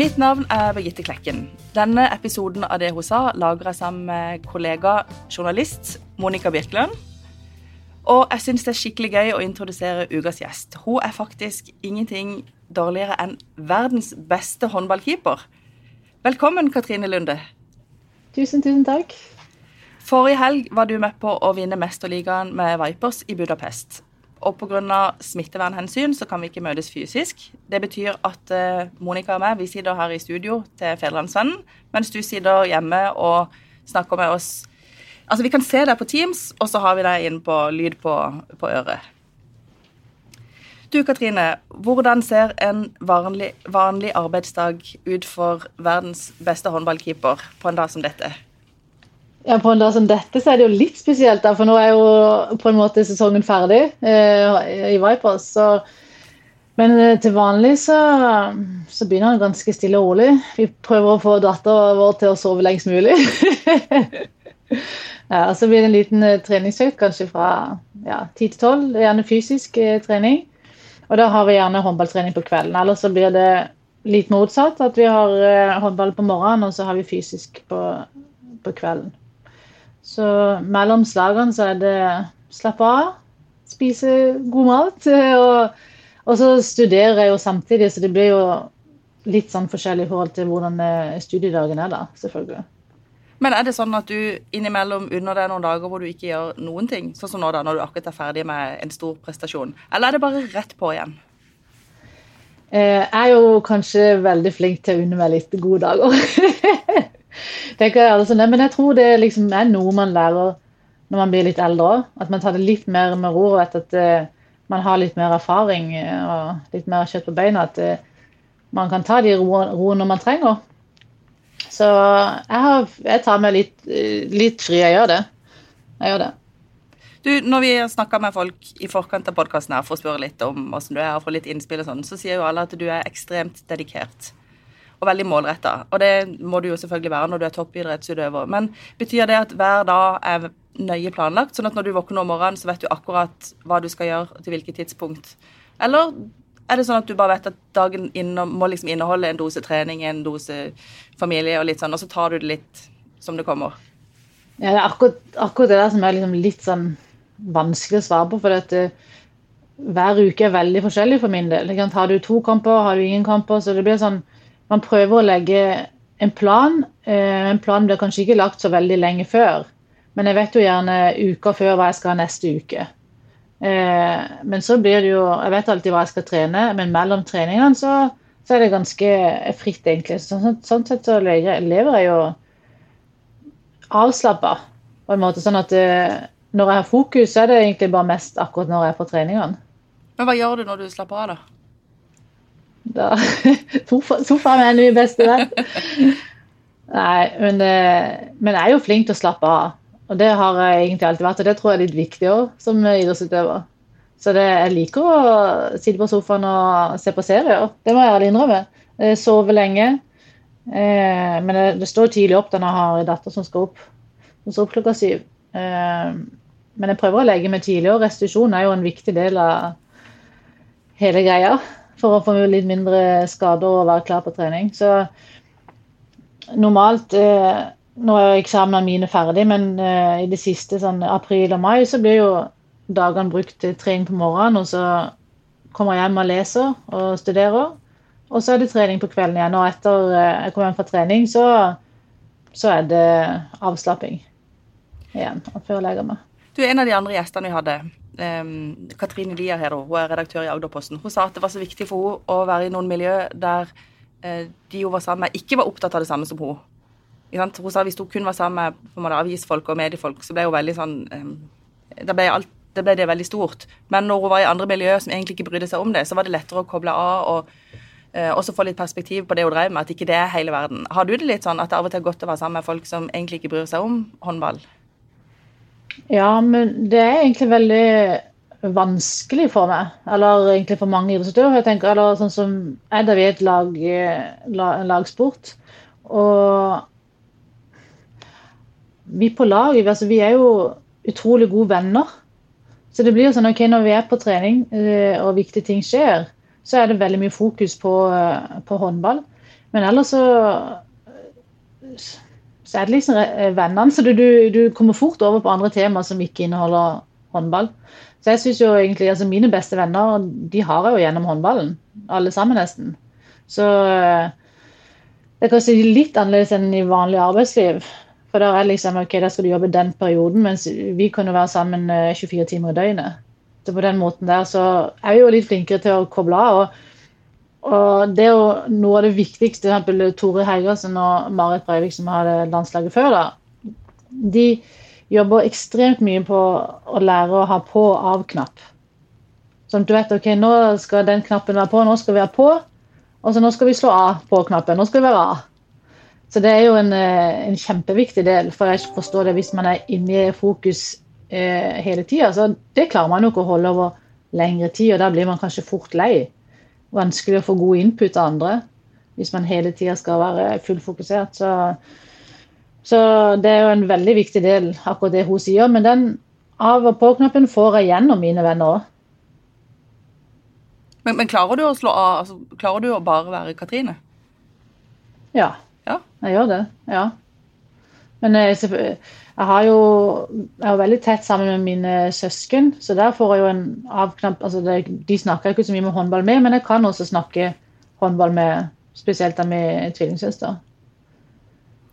Mitt navn er Birgitte Klekken. Denne episoden av Det hun sa, lager jeg sammen med kollega journalist Monica Birkeland. Og jeg syns det er skikkelig gøy å introdusere ukas gjest. Hun er faktisk ingenting dårligere enn verdens beste håndballkeeper. Velkommen, Katrine Lunde. Tusen, tusen takk. Forrige helg var du med på å vinne Mesterligaen med Vipers i Budapest. Og pga. smittevernhensyn så kan vi ikke møtes fysisk. Det betyr at uh, Monica og meg vi sitter her i studio til Fedrelandsvennen, mens du sitter hjemme og snakker med oss. Altså, Vi kan se deg på Teams, og så har vi deg inn på lyd på, på øret. Du Katrine, hvordan ser en vanlig, vanlig arbeidsdag ut for verdens beste håndballkeeper på en dag som dette? Ja, På en dag som dette så er det jo litt spesielt, da, for nå er jo på en måte sesongen ferdig eh, i Vipers. Så, men eh, til vanlig så, så, begynner den ganske stille og rolig. Vi prøver å få datteren vår til å sove lengst mulig. ja, så blir det en liten eh, treningsøkt, kanskje fra ja, 10 til 12. Gjerne fysisk eh, trening. Og da har vi gjerne håndballtrening på kvelden. Eller så blir det litt motsatt, at vi har eh, håndball på morgenen, og så har vi fysisk på, på kvelden. Så mellom slagene så er det slappe av, spise god mat. Og, og, så studerer jeg jo samtidig, så det blir jo litt sånn forskjellig i forhold til hvordan eh, studiedagen er da, selvfølgelig. Men er det sånn at du innimellom unner deg noen dager hvor du ikke gjør noen ting? Sånn som nå da, når du akkurat er ferdig med en stor prestasjon. Eller er det bare rett på igjen? Eh, jeg er jo kanskje veldig flink til å unne meg litt gode dager. altså, Men jeg tror det liksom er noe man lærer når man blir litt eldre. At man tar det litt mer med ro. og at uh, man har litt mer erfaring eh, og litt mer kjøtt på beina. At uh, man kan ta de roene ro når man trenger. Så jeg, har, jeg tar meg litt, litt, fri. Jeg gjør det. Jeg gjør det. Du, når vi snakker med folk i forkant av podkasten for å spørre litt om hvordan du er, og få litt innspill og sånn, så sier jo alle at du er ekstremt dedikert og veldig målretta. Og det må du jo selvfølgelig være når du er toppidrettsutøver. Men betyr det at hver dag er nøye planlagt, sånn at når du våkner om morgenen, så vet du akkurat hva du skal gjøre til hvilket tidspunkt? Eller er det sånn at du bare vet at dagen innom, må liksom inneholde en dose trening, en dose familie og litt sånn, og så tar du det litt som det kommer? Ja, det er akkurat, akkurat det der som er liksom litt sånn vanskelig å svare på. for at uh, hver uke er veldig forskjellig for min del. Har du to kamper, har du ingen kamper. Så det blir sånn man prøver å legge en plan. Eh, en plan blir kanskje ikke lagt så veldig lenge før, men jeg vet jo gjerne uker før hva jeg skal ha neste uke. Eh, men så blir det jo Jeg vet alltid hva jeg skal trene, men mellom treningene så, så er det ganske fritt, egentlig. Sånn, sånn sett så lever jeg jo avslappa, på en måte. Sånn at eh, når jeg har fokus, så er det egentlig bare mest akkurat når jeg er på treningene. Men hva gjør du når du slapper av, da? Da, sofaen er min beste venn. Nei, men, eh, men, jeg er jo flink til å slappe av. Og det har jeg egentlig alltid vært, og det tror jeg er litt viktig òg som idrettsutøver. Så det, jeg liker å sitte på sofaen og se på serier. Det må jeg ærlig innrømme. Sove lenge. Eh, men det, det, står tidlig opp når jeg har en datter som skal opp. Som står opp klokka syv. Eh, men jeg prøver å legge meg tidlig, og restitusjon er jo en viktig del av hele greia for å få litt mindre skader og være klar på trening. Så normalt eh, Nå er eksamene mine ferdig, men eh, i det siste, sånn april og mai, så blir jo dagene brukt til trening på morgenen. Og så kommer jeg hjem og leser og studerer. Og så er det trening på kvelden igjen. Og etter eh, jeg kommer hjem fra trening, så, så er det avslapping igjen før jeg legger meg. Du, er En av de andre gjestene vi hadde, um, Katrine her, hun er redaktør i Agderposten, hun sa at det var så viktig for henne å være i noen miljø der uh, de hun var sammen med, ikke var opptatt av det samme som hun. Hun sa at Hvis hun kun var sammen med avisfolk og mediefolk, så ble hun veldig sånn um, det, ble alt, det ble det veldig stort. Men når hun var i andre miljøer som egentlig ikke brydde seg om det, så var det lettere å koble av og eh, også få litt perspektiv på det hun drev med, at ikke det er hele verden. Har du det litt sånn at det av og til er godt å være sammen med folk som egentlig ikke bryr seg om håndball? Ja, men det er egentlig veldig vanskelig for meg. Eller egentlig for mange idrettsutøvere. Jeg tenker, eller sånn som er da vi et lag, en lagsport. Og vi på laget, altså vi er jo utrolig gode venner. Så det blir jo sånn ok, når vi er på trening eh, og viktige ting skjer, så er det veldig mye fokus på, på håndball. Men ellers så så er det liksom vennene. Så du, du, kommer fort over på andre temaer som ikke inneholder håndball. Så jeg synes jo egentlig, altså Mine beste venner de har jeg jo gjennom håndballen. Alle sammen, nesten. Så det er kanskje litt annerledes enn i vanlig arbeidsliv. For da er liksom, ok, da skal du jobbe den perioden, mens vi kan jo være sammen 24 timer i døgnet. Så på den måten der så er vi jo litt flinkere til å koble av. og og det er jo noe av det viktigste, eksempel Tore Hergersen og Marit Breivik, som hadde landslaget før, da. De jobber ekstremt mye på å lære å ha på- og av-knapp. Sånn at du vet ok, nå skal den knappen være på, nå skal vi ha på. Og så nå skal vi slå av på knappen. Nå skal vi være av. Så det er jo en, eh, en kjempeviktig del. For jeg forstår det hvis man er inne i fokus eh, hele tida, så det klarer man jo ikke å holde over lengre tid. Og da blir man kanskje fort lei vanskelig å få god input av andre hvis man hele tida skal være fullfokusert. Så, så det er jo en veldig viktig del, akkurat det hun sier. Men den av- og på-knappen får jeg gjennom mine venner òg. Men, men, klarer du å slå av? Altså, klarer du å bare være Katrine? Ja. ja. Jeg gjør det. Ja. Men jeg, jeg har jo jeg er veldig tett sammen med mine søsken, så der får jeg jo en avknapp altså det, De snakker ikke så mye med håndball med, men jeg kan også snakke håndball med spesielt da med tvillingsøster.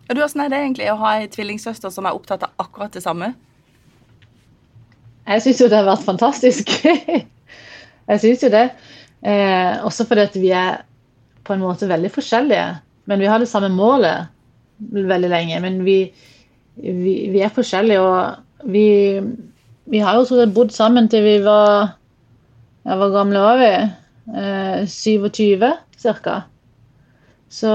Ja, du, Hvordan er det egentlig å ha ei tvillingsøster som er opptatt av akkurat det samme? Jeg syns jo det har vært fantastisk. jeg syns jo det. Eh, også fordi at vi er på en måte veldig forskjellige. Men vi har det samme målet veldig lenge. Men vi, vi, vi er forskjellige, og vi, vi har jo bodd sammen til vi var ja, Hvor gamle var vi? Eh, 27 ca. Så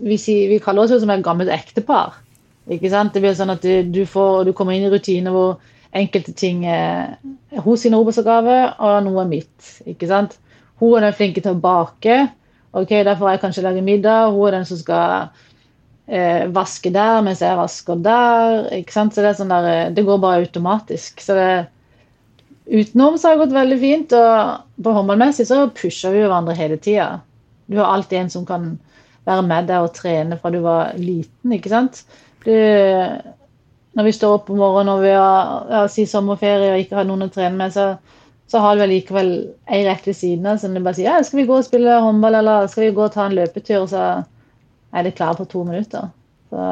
vi, vi, kaller oss jo som et gammelt ektepar. Ikke sant? Det blir sånn at du, får, du kommer inn i rutiner hvor enkelte ting er hos sin arbeidsoppgave, og noe er mitt. ikke sant? Hun er den flinke til å bake. ok, Derfor får jeg kanskje lage middag. Hun er den som skal eh, vaske der mens jeg vasker der. ikke sant? Så Det er sånn der, eh, det går bare automatisk. så det Utenom så har det gått veldig fint, og på håndballmessig så pusher vi hverandre hele tida. Du har alltid en som kan være med deg og trene fra du var liten, ikke sant. Du, når vi står opp om morgenen og vi har ja, si sommerferie og ikke har noen å trene med, så, så har du likevel ei rett ved siden av som du bare sier ja, skal vi gå og spille håndball, eller skal vi gå og ta en løpetur, så er litt klar på to minutter. Så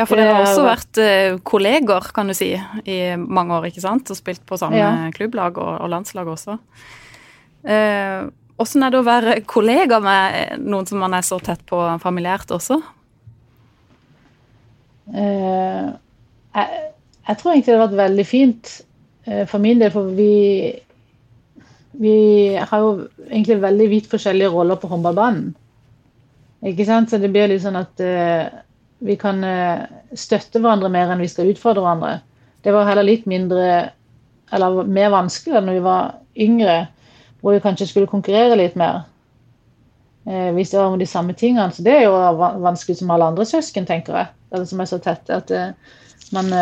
ja, for dere har også vært uh, kolleger, kan du si, i mange år, ikke sant? Og spilt på samme ja. klubblag og, og, landslag også. Uh, hvordan er det å være kollega med noen som man er så tett på familiært også? Uh, jeg, jeg, tror egentlig det har vært veldig fint for min del, for vi vi har jo egentlig veldig vidt forskjellige roller på håndballbanen. Ikke sant? Så det blir litt sånn at vi kan uh, støtte hverandre mer enn vi skal utfordre hverandre. Det var heller litt mindre, eller mer vanskelig når vi var yngre, hvor vi kanskje skulle konkurrere litt mer. Eh, hvis det var om de samme tingene. Så det er jo vanskelig som alle andre søsken, tenker jeg. Eller som er så tette. At man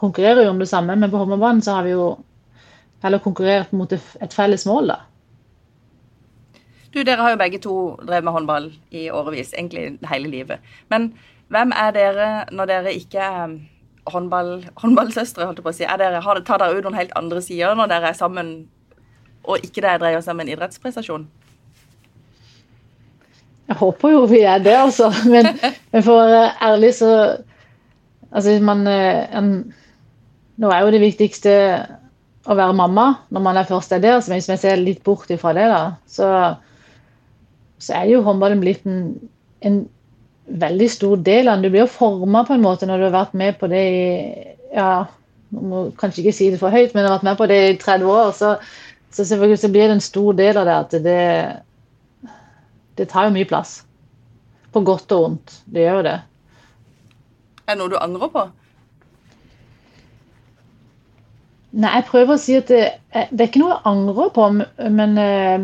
konkurrerer jo om det samme, men på håndballbanen så har vi jo heller konkurrert mot et felles mål, da. Du, Dere har jo begge to drevet med håndball i årevis, egentlig hele livet. Men hvem er dere når dere ikke er um, håndball, håndballsøstre, holdt jeg på å si? Er dere, har, tar dere ut noen helt andre sider når dere er sammen, og ikke det dreier seg om en idrettsprestasjon? Jeg håper jo vi er det, altså. Men, men for å være ærlig, så Altså, man eh, en, Nå er jo det viktigste å være mamma når man er først er der. Så hvis vi ser litt bort ifra det, da, så, så er jo håndballen blitt en, en veldig stor del av den. Du blir jo forma på en måte når du har vært med på det i ja, må kanskje ikke si det for høyt, men har vært med på det i 30 år, så, så selvfølgelig så blir det en stor del av det at det, det tar jo mye plass. På godt og vondt. Det gjør jo det. Er det noe du angrer på? Nei, jeg prøver å si at det, det er ikke noe jeg angrer på, men,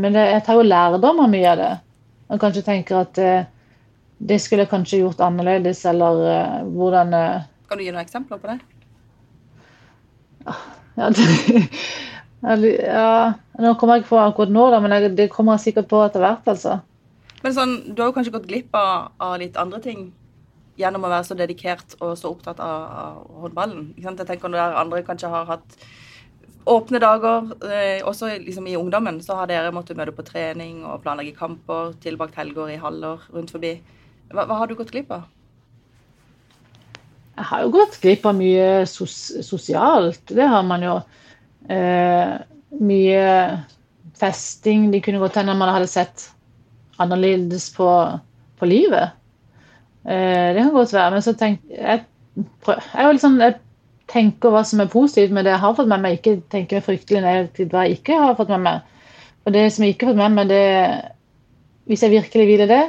men jeg tar jo lærdom av mye av det. Og kanskje tenker at det skulle jeg kanskje gjort annerledes, eller uh, hvordan uh, Kan du gi noen eksempler på det? Ja, det, ja, Nå kommer jeg ikke på akkurat nå, da, men det kommer jeg sikkert på etter hvert, altså. Men sånn, du har jo kanskje gått glipp av, av, litt andre ting gjennom å være så dedikert og så opptatt av, av håndballen. Jeg tenker Når andre kanskje har hatt åpne dager, eh, også liksom i ungdommen, så har dere måttet møte på trening og planlegge kamper, tilbrakt helger i haller rundt forbi. Hva, hva, har du gått glipp av? Jeg har jo gått glipp av mye sos sosialt. Det har man jo. Eh, mye festing. Det kunne godt hende man hadde sett annerledes på, på livet. Eh, det kan godt være. Men så tenk, jeg, prøv, jeg, liksom, jeg, tenker hva som er positivt med det jeg har fått med meg, ikke tenker fryktelig negativt hva jeg ikke har fått med meg. Og det som jeg ikke har fått med meg, det Hvis jeg virkelig ville det,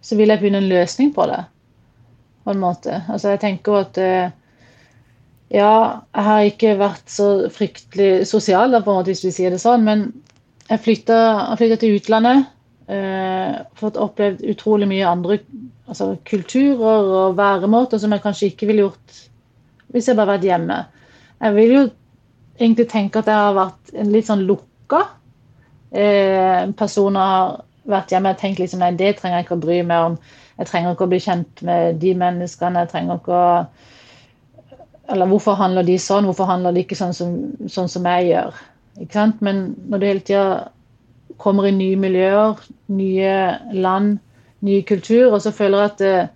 så vil jeg begynne en løsning på det. På en måte. Altså jeg tenker at eh, ja, jeg har ikke vært så fryktelig sosial, på en måte, hvis vi sier det sånn, men jeg flytta, til utlandet. Eh, fått opplevd utrolig mye andre altså, kulturer og væremåter som jeg kanskje ikke ville gjort hvis jeg bare har vært hjemme. Jeg vil jo egentlig tenke at jeg har vært en litt sånn lukka eh, personer har vært hjemme og tenkt liksom nei, det trenger jeg ikke å bry meg om. Jeg trenger ikke å bli kjent med de menneskene. jeg trenger ikke å Eller hvorfor handler de sånn? Hvorfor handler de ikke sånn som, sånn som jeg gjør? Ikke sant? Men når du hele tida kommer i nye miljøer, nye land, nye kulturer, så føler jeg at jeg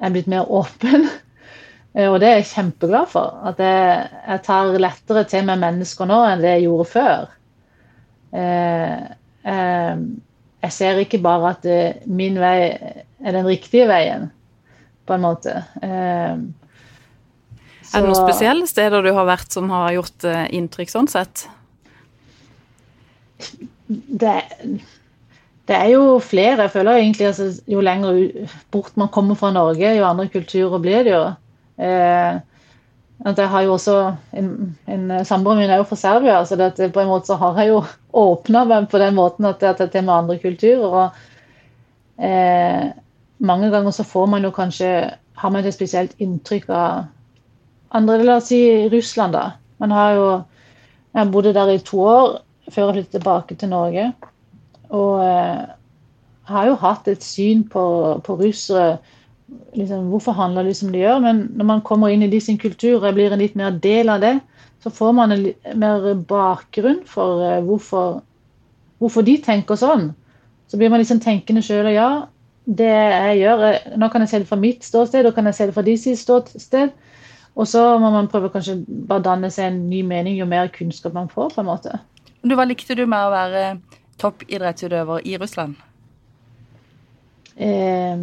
er blitt mer åpen. Og det er jeg kjempeglad for. At jeg, jeg tar lettere til meg mennesker nå enn det jeg gjorde før. Eh, eh, jeg ser ikke bare at det, min vei er den riktige veien, på en måte. Eh, er det noen spesielle steder du har vært som har gjort eh, inntrykk sånn sett? Det, det er jo flere. Jeg føler egentlig altså, jo lenger bort man kommer fra Norge, jo andre kulturer blir det jo. Eh, jeg har jo også en, en samboer min er jo fra Serbia, så det, på en måte så har jeg jo åpna meg på den måten at det er med andre kulturer. og eh, Mange ganger så får man jo kanskje har man et spesielt inntrykk av andre La oss si Russland, da. Man har jo Jeg bodde der i to år før jeg flyttet tilbake til Norge. Og eh, har jo hatt et syn på, på russere liksom, Hvorfor handler de som de gjør? Men når man kommer inn i de sin kultur og blir en litt mer del av det, så får man en mer bakgrunn for uh, hvorfor, hvorfor, de tenker sånn. Så blir man liksom tenkende sjøl og ja, det jeg gjør eh, Nå kan jeg se det fra mitt ståsted, og kan jeg se det fra de sitt ståsted. Og så må man prøve kanskje bare danne seg en ny mening jo mer kunnskap man får. på en måte. Du, hva likte du med å være toppidrettsutøver i Russland? Eh,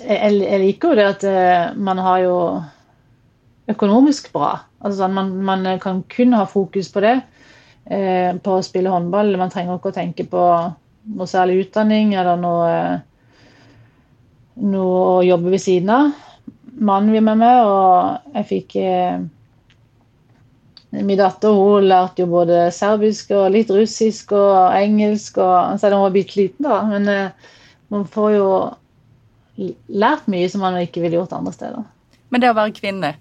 jeg, jeg, liker jo det at eh, man har jo økonomisk bra. Altså sånn, man, man, kan kun ha fokus på det, eh, på å spille håndball. Man trenger ikke å tenke på noe særlig utdanning eller noe, noe å jobbe ved siden av. Mannen vil med meg, og jeg fikk eh, Min datter hun lærte jo både serbisk og litt russisk og engelsk, og, selv om hun var bitte liten, da. Men man får jo lært mye som man ikke ville gjort andre steder. Men det å være kvinne,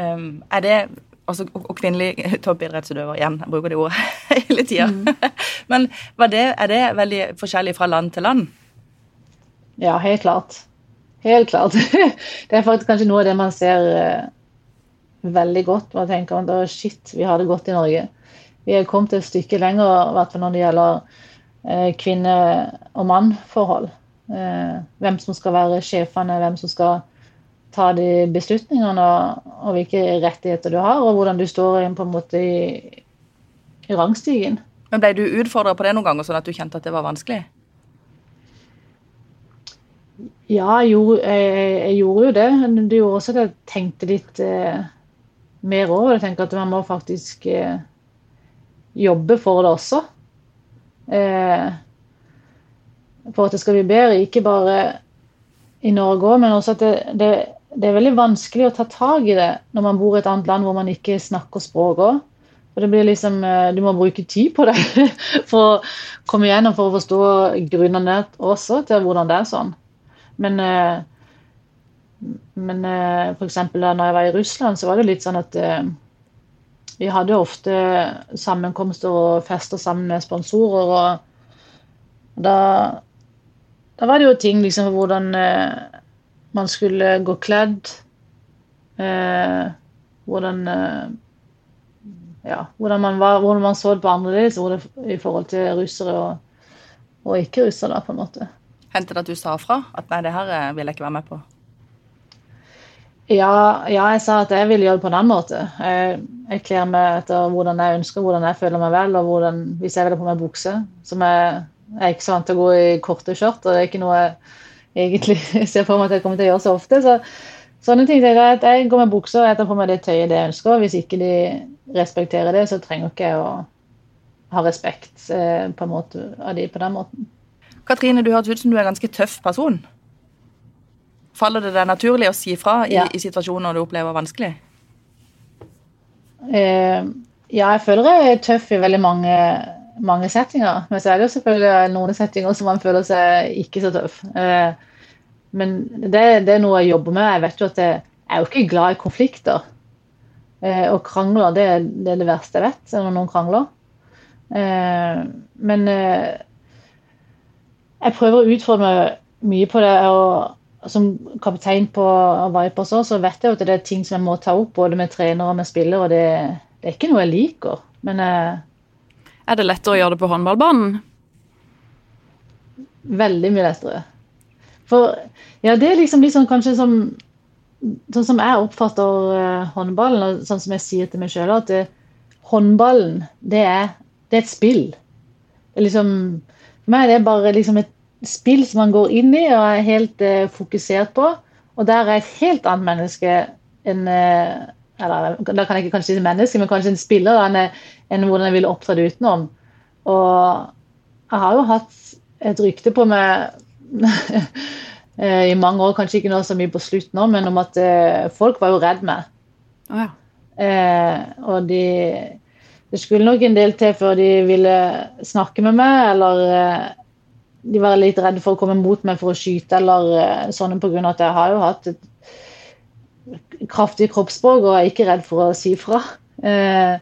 um, er det altså, og kvinnelig toppidrettsutøver igjen, jeg bruker det ordet hele tida. Mm. Men det, er det veldig forskjellig fra land til land? Ja, helt klart. Helt klart. Det er faktisk kanskje noe av det man ser uh, veldig godt. Man tenker at shit, vi har det godt i Norge. Vi er kommet et stykke lenger, i hvert fall når det gjelder uh, kvinne- og mann-forhold. Eh, hvem som skal være sjefene, hvem som skal ta de beslutningene, og, hvilke rettigheter du har, og hvordan du står inn på en måte i, i rangstigen. Men Ble du utfordra på det noen ganger, sånn at du kjente at det var vanskelig? Ja, jeg gjorde, jeg, jeg gjorde jo det. Men det gjorde også at jeg tenkte litt eh, mer over det. Jeg tenker at man må faktisk eh, jobbe for det også. Eh, for at det skal bli bedre. Ikke bare i Norge òg, men også at det, det, det, er veldig vanskelig å ta tak i det når man bor i et annet land hvor man ikke snakker språket òg. Og det blir liksom, eh, Du må bruke tid på det for å komme igjennom for å forstå grunnene også til hvordan det er sånn. Men, eh, men eh, f.eks. da jeg var i Russland, så var det litt sånn at vi hadde ofte sammenkomster og fester sammen med sponsorer. og da da var det jo ting liksom hvordan eh, man skulle gå kledd. Eh, hvordan eh, ja, hvordan man, var, hvordan man så det på annerledes i forhold til russere og, og ikke-russere, på en måte. Hendte det at du sa fra? At nei, det her eh, vil jeg ikke være med på? Ja, ja, jeg sa at jeg vil gjøre det på en annen måte. Jeg, jeg kler meg etter hvordan jeg ønsker, hvordan jeg føler meg vel, og hvordan, hvis jeg vil ha på meg bukse. Som jeg, jeg er ikke så vant til å gå i korte skjørt, og det er ikke noe jeg egentlig ser for meg at jeg kommer til å gjøre så ofte. Så sånne ting er at Jeg går med bukse og jeg tar på meg det tøyet det jeg ønsker. Hvis ikke de respekterer det, så trenger ikke jeg å ha respekt eh, på en måte av de på den måten. Katrine, du høres ut som du er en ganske tøff person. Faller det deg naturlig å si fra i, Ja. i situasjoner du opplever vanskelig? Eh, ja, jeg føler jeg er tøff i veldig mange, mange settinger. Men så er det jo selvfølgelig noen settinger som man føler seg ikke så tøff. Eh, men det, det er noe jeg jobber med. Jeg vet jo at jeg, jeg er jo ikke glad i konflikter. Eh, og krangler, det, er- det er verste jeg vet, når noen krangler. Eh, men jeg prøver å utfordre meg mye på det. og som kaptein på Vipers også, så vet jeg at det er ting som jeg må ta opp, både med trenere og med spillere. og det, det er ikke noe jeg liker. Men eh, Er det lettere å gjøre det på håndballbanen? veldig mye lettere. For ja, det er liksom sånn kanskje som Sånn som jeg oppfatter eh, håndballen, og sånn som jeg sier til meg sjøl, at det, håndballen, det er, det er et spill. Det er liksom, for meg er det bare liksom et spill som man går inn i og er helt eh, fokusert på. Og der er et helt annet menneske enn eh, eller Da kan jeg ikke kanskje si menneske, men kanskje en spiller enn enn hvordan jeg ville opptrådt utenom. Og jeg har jo hatt et rykte på meg eh, i mange år, kanskje ikke nå så mye på slutt nå, men om at eh, folk var jo redd meg. Oh, ja. Eh, og de Det skulle nok en del til før de ville snakke med meg, eller eh, de var litt redde for å komme mot meg for å skyte, eller eh, sånne av at jeg har jo hatt et kraftig kroppsspråk og er ikke redd for å si fra. Eh,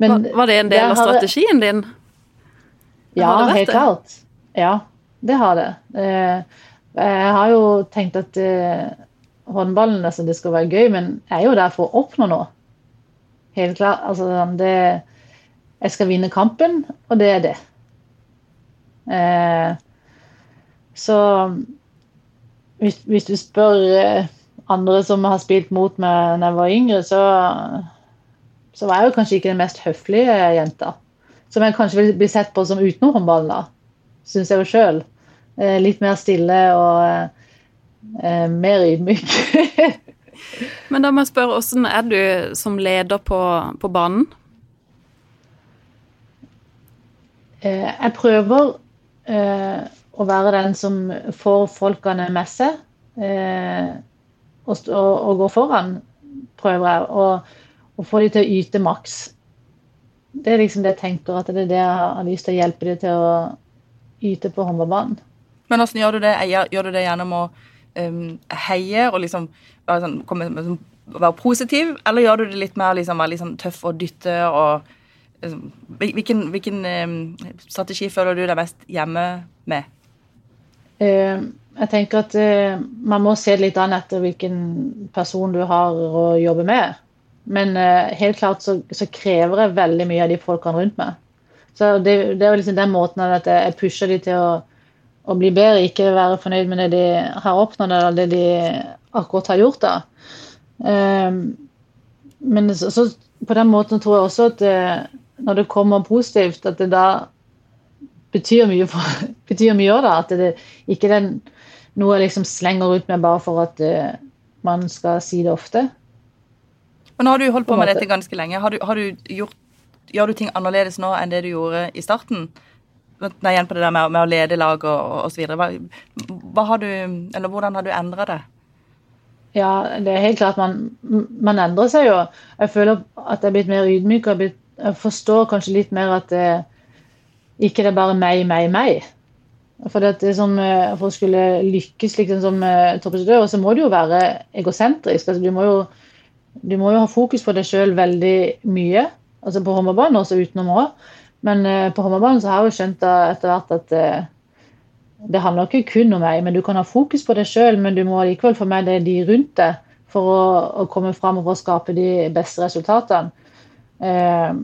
men Var, var det en del av strategien din? ja, helt det? klart. Ja, det har det. Eh, Jeg har jo tenkt at eh, håndballen altså, det skal være gøy, men jeg er jo der for å oppnå noe. Helt klart. Altså, sånn, det, jeg skal vinne kampen, og det er det. Eh, så hvis, hvis du spør eh, andre som har spilt mot meg da jeg var yngre, så, så var jeg jo kanskje ikke den mest høflige jenta. Som jeg kanskje vil bli sett på som utenom håndballen, da. Syns jeg jo sjøl. Eh, litt mer stille og eh, mer ydmyk. Men da må jeg spørre, hvordan er du som leder på, på banen? Eh, jeg prøver eh, å være den som får folkene med seg. Eh, og, og gå foran, prøver. Og, og få de til å yte maks. Det er liksom det jeg tenker, at det er det jeg har lyst til å hjelpe de til å yte på håndballbanen. Men hvordan gjør du det? Gjør- du det gjennom å um, heie og liksom være, sånn, komme, sånn- være positiv, eller gjør du det litt mer liksom, være liksom tøff og dytte og liksom, Hvilken, hvilken um, strategi føler du deg mest hjemme med? Eh, jeg tenker at eh, man må se litt an etter hvilken person du har å jobbe med. Men eh, helt klart så, så krever jeg veldig mye av de folkene rundt meg. Så det, det er liksom den måten at jeg pusher de til å, å bli bedre, ikke være fornøyd med det de har oppnådd eller det de akkurat har gjort. da. Eh, men så, så på den måten tror jeg også at eh, når det kommer positivt, at det da betyr mye for da. At det ikke er noe jeg liksom slenger ut med bare for at uh, man skal si det ofte. Nå har du holdt på På med dette ganske lenge. Har du, har du gjort, gjør du ting annerledes nå enn det du gjorde i starten? Nei, igjen på det der med, med å lede lag og, videre. Hva, hva har du, eller hvordan har du endra det? Ja, det er helt klart man, man endrer seg jo. Jeg føler at jeg er blitt mer ydmyk. og Jeg, blitt, jeg forstår kanskje litt mer at det ikke det er bare meg, meg, meg. For, det er som, eh, for å skulle lykkes liksom som eh, toppidrettsutøver, så må du jo være egosentrisk. Altså, du, må jo, du må jo ha fokus på deg sjøl veldig mye. Altså på håndballbanen, også utenom òg. Men eh, på håndballbanen så har jeg jo skjønt da, etter hvert at eh, det handler ikke kun om meg, men du kan ha fokus på deg sjøl, men du må likevel få med deg de rundt deg for å, å komme fram og for å skape de beste resultatene. Eh,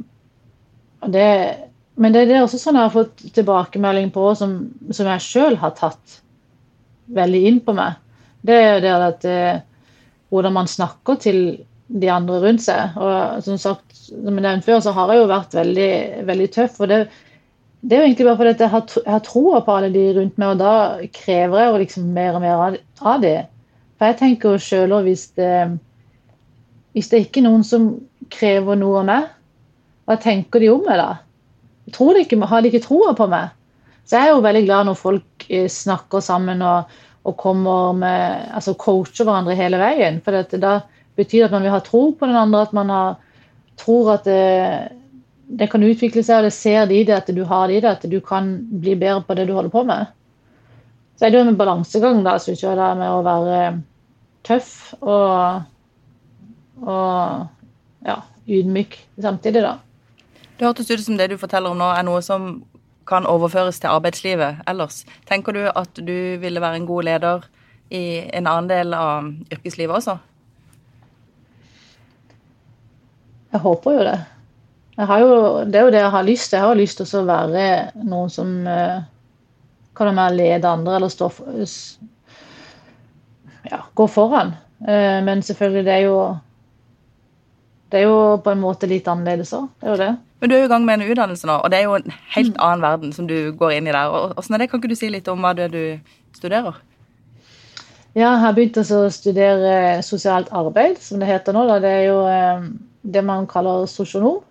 det, men det, er også sånn jeg har fått tilbakemelding på, som, som jeg sjøl har tatt veldig inn på meg. Det er jo det at eh, hvordan man snakker til de andre rundt seg. Og som sagt, som jeg nevnte før, så har jeg jo vært veldig, veldig tøff. og det det er jo egentlig bare fordi jeg har, jeg har troa på alle de rundt meg, og da krever jeg jo liksom mer og mer av, av det. For jeg tenker jo sjøl òg hvis det Hvis det ikke er noen som krever noe av meg, hva tenker de om meg da? Tror de ikke, har de ikke troa på meg? Så jeg er jo veldig glad når folk eh, snakker sammen og, og kommer med Altså coacher hverandre hele veien. For det, da betyr det at man vil ha tro på den andre, at man har, tror at det, det kan utvikle seg, og det ser de det, at du har det i det, at du kan bli bedre på det du holder på med. Så er det jo en balansegang da, synes jeg, da, med å være tøff og, og ja, ydmyk samtidig, da. Det hørtes ut som det du forteller om nå, er noe som kan overføres til arbeidslivet ellers. Tenker du at du ville være en god leder i en annen del av yrkeslivet også? Jeg håper jo det. Jo, det er jo det jeg har lyst til. Jeg har lyst til å være noen som uh, kan være lede andre, eller stå for, ja, gå foran. Uh, men selvfølgelig, det er jo det er jo på en måte litt annerledes òg. Det er jo det. Men du er jo i gang med en utdannelse nå, og det er jo en helt mm. annen verden som du går inn i der. Åssen er det? Kan ikke du si litt om hva det er du studerer? Ja, jeg har begynt å studere sosialt arbeid, som det heter nå. Det er jo eh, det man kaller sosionom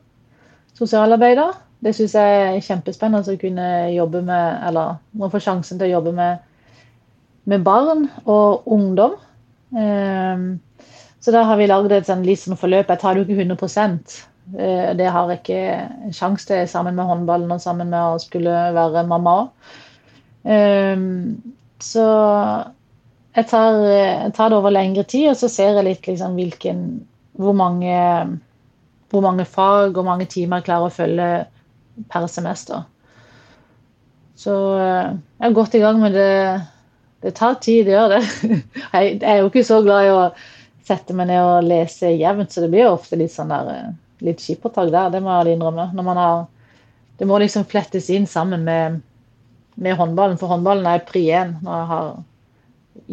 sosialarbeider. Det syns jeg er kjempespennende å kunne jobbe med, eller må få sjansen til å jobbe med, med barn og ungdom. Um, så da har vi lagd et sånn, litt sånn forløp. Jeg tar det jo ikke 100 uh, Det har jeg ikke sjanse til sammen med håndballen og sammen med å skulle være mamma. Um, så jeg tar, jeg tar, det over lengre tid, og så ser jeg litt liksom, hvilken, hvor mange hvor mange fag og mange timer jeg klarer å følge per semester. Så eh, jeg er godt i gang med det. Det tar tid, det gjør det. Jeg er jo ikke så glad i å sette meg ned og lese jevnt, så det blir jo ofte litt sånn der eh, litt skippertak der, det må jeg innrømme. Når man har, det må liksom flettes inn sammen med, med håndballen, for håndballen er pri én når jeg har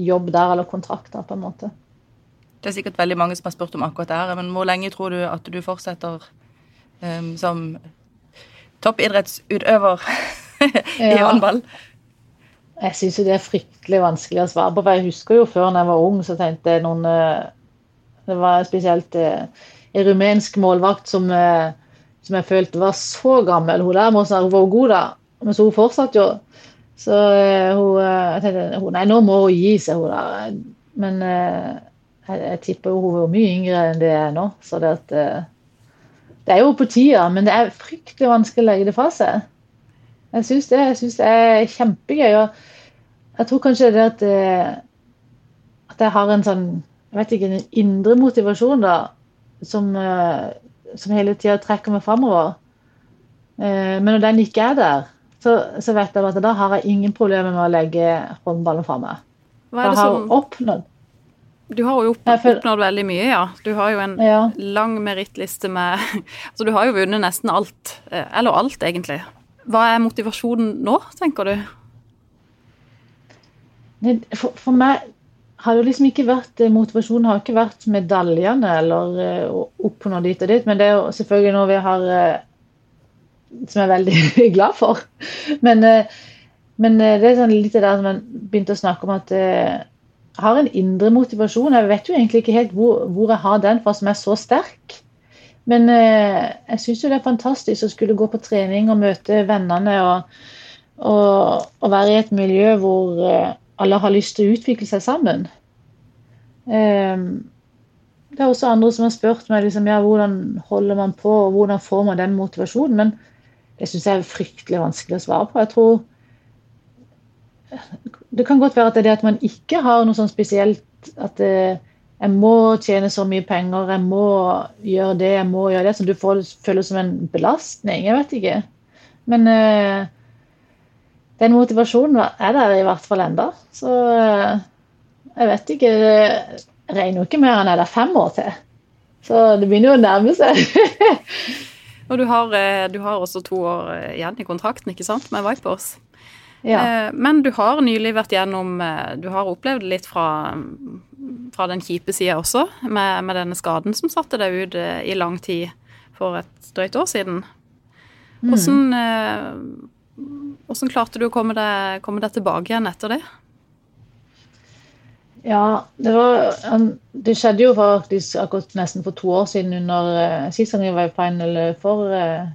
jobb der eller kontrakt der, på en måte. Det er sikkert veldig mange som har spurt om akkurat det her, men hvor lenge tror du at du fortsetter um, som toppidrettsutøver i ja. håndball? Jeg syns det er fryktelig vanskelig å svare på. for Jeg husker jo før når jeg var ung, så tenkte jeg noen eh, Det var spesielt eh, en rumensk målvakt som, eh, som, jeg følte var så gammel. Hun der ha vært god, da. Men så hun fortsatte jo. Så hun, jeg tenkte Nei, nå må hun gi seg, hun der. Men jeg, jeg tipper hun var mye yngre enn det er nå. Så det, at, eh, det er jo på tida, men det er fryktelig vanskelig å legge det fra seg. Jeg syns det, det er kjempegøy. og Jeg tror kanskje det at, eh, at jeg har en sånn jeg vet ikke, en indre motivasjon da, som, eh, som hele tida trekker meg framover. Men når den ikke er der, så, så vet jeg at da har jeg ingen problemer med å legge håndballen fra meg. Hva er det som... oppnådd du har jo oppnådd veldig mye, ja. Du har jo en ja. lang merittliste med Altså, du har jo vunnet nesten alt. Eh, eller alt, egentlig. Hva er motivasjonen nå, tenker du? For, for meg har jo liksom ikke vært eh, Motivasjonen har ikke vært medaljene eller eh, oppnå dit og dit, men det er jo selvfølgelig noe vi har Som jeg er veldig glad for. Men, men det er sånn litt det der som jeg begynte å snakke om at jeg har en indre motivasjon. Jeg vet jo egentlig ikke helt hvor, hvor jeg har den fra som er så sterk. Men eh, jeg syns jo det er fantastisk å skulle gå på trening og møte vennene og, og, og være i et miljø hvor eh, alle har lyst til å utvikle seg sammen. Eh, det er også andre som har spurt meg liksom, ja, hvordan holder man på, og hvordan får man den motivasjonen. Men det syns jeg er fryktelig vanskelig å svare på. Jeg tror det kan godt være at det er det at man ikke har noe sånn spesielt at eh, jeg må tjene så mye penger, jeg må gjøre det, jeg må gjøre det, som du får, føler som en belastning. Jeg vet ikke. Men eh, den motivasjonen er der i hvert fall enda. Så eh, jeg vet ikke Jeg regner jo ikke mer enn er der fem år til. Så det begynner jo å nærme seg. Og du har, eh, du har, også to år eh, igjen i kontrakten, ikke sant, med Vipers. Ja. Men du har nylig vært gjennom Du har opplevd litt fra, fra den kjipe sida også, med, med, denne skaden som satte deg ut i lang tid for et drøyt år siden. Mm. Hvordan, klarte du å komme deg, komme deg, tilbake igjen etter det? Ja, det var Det skjedde jo faktisk akkurat nesten for to år siden under uh, sist gang jeg var i final for uh,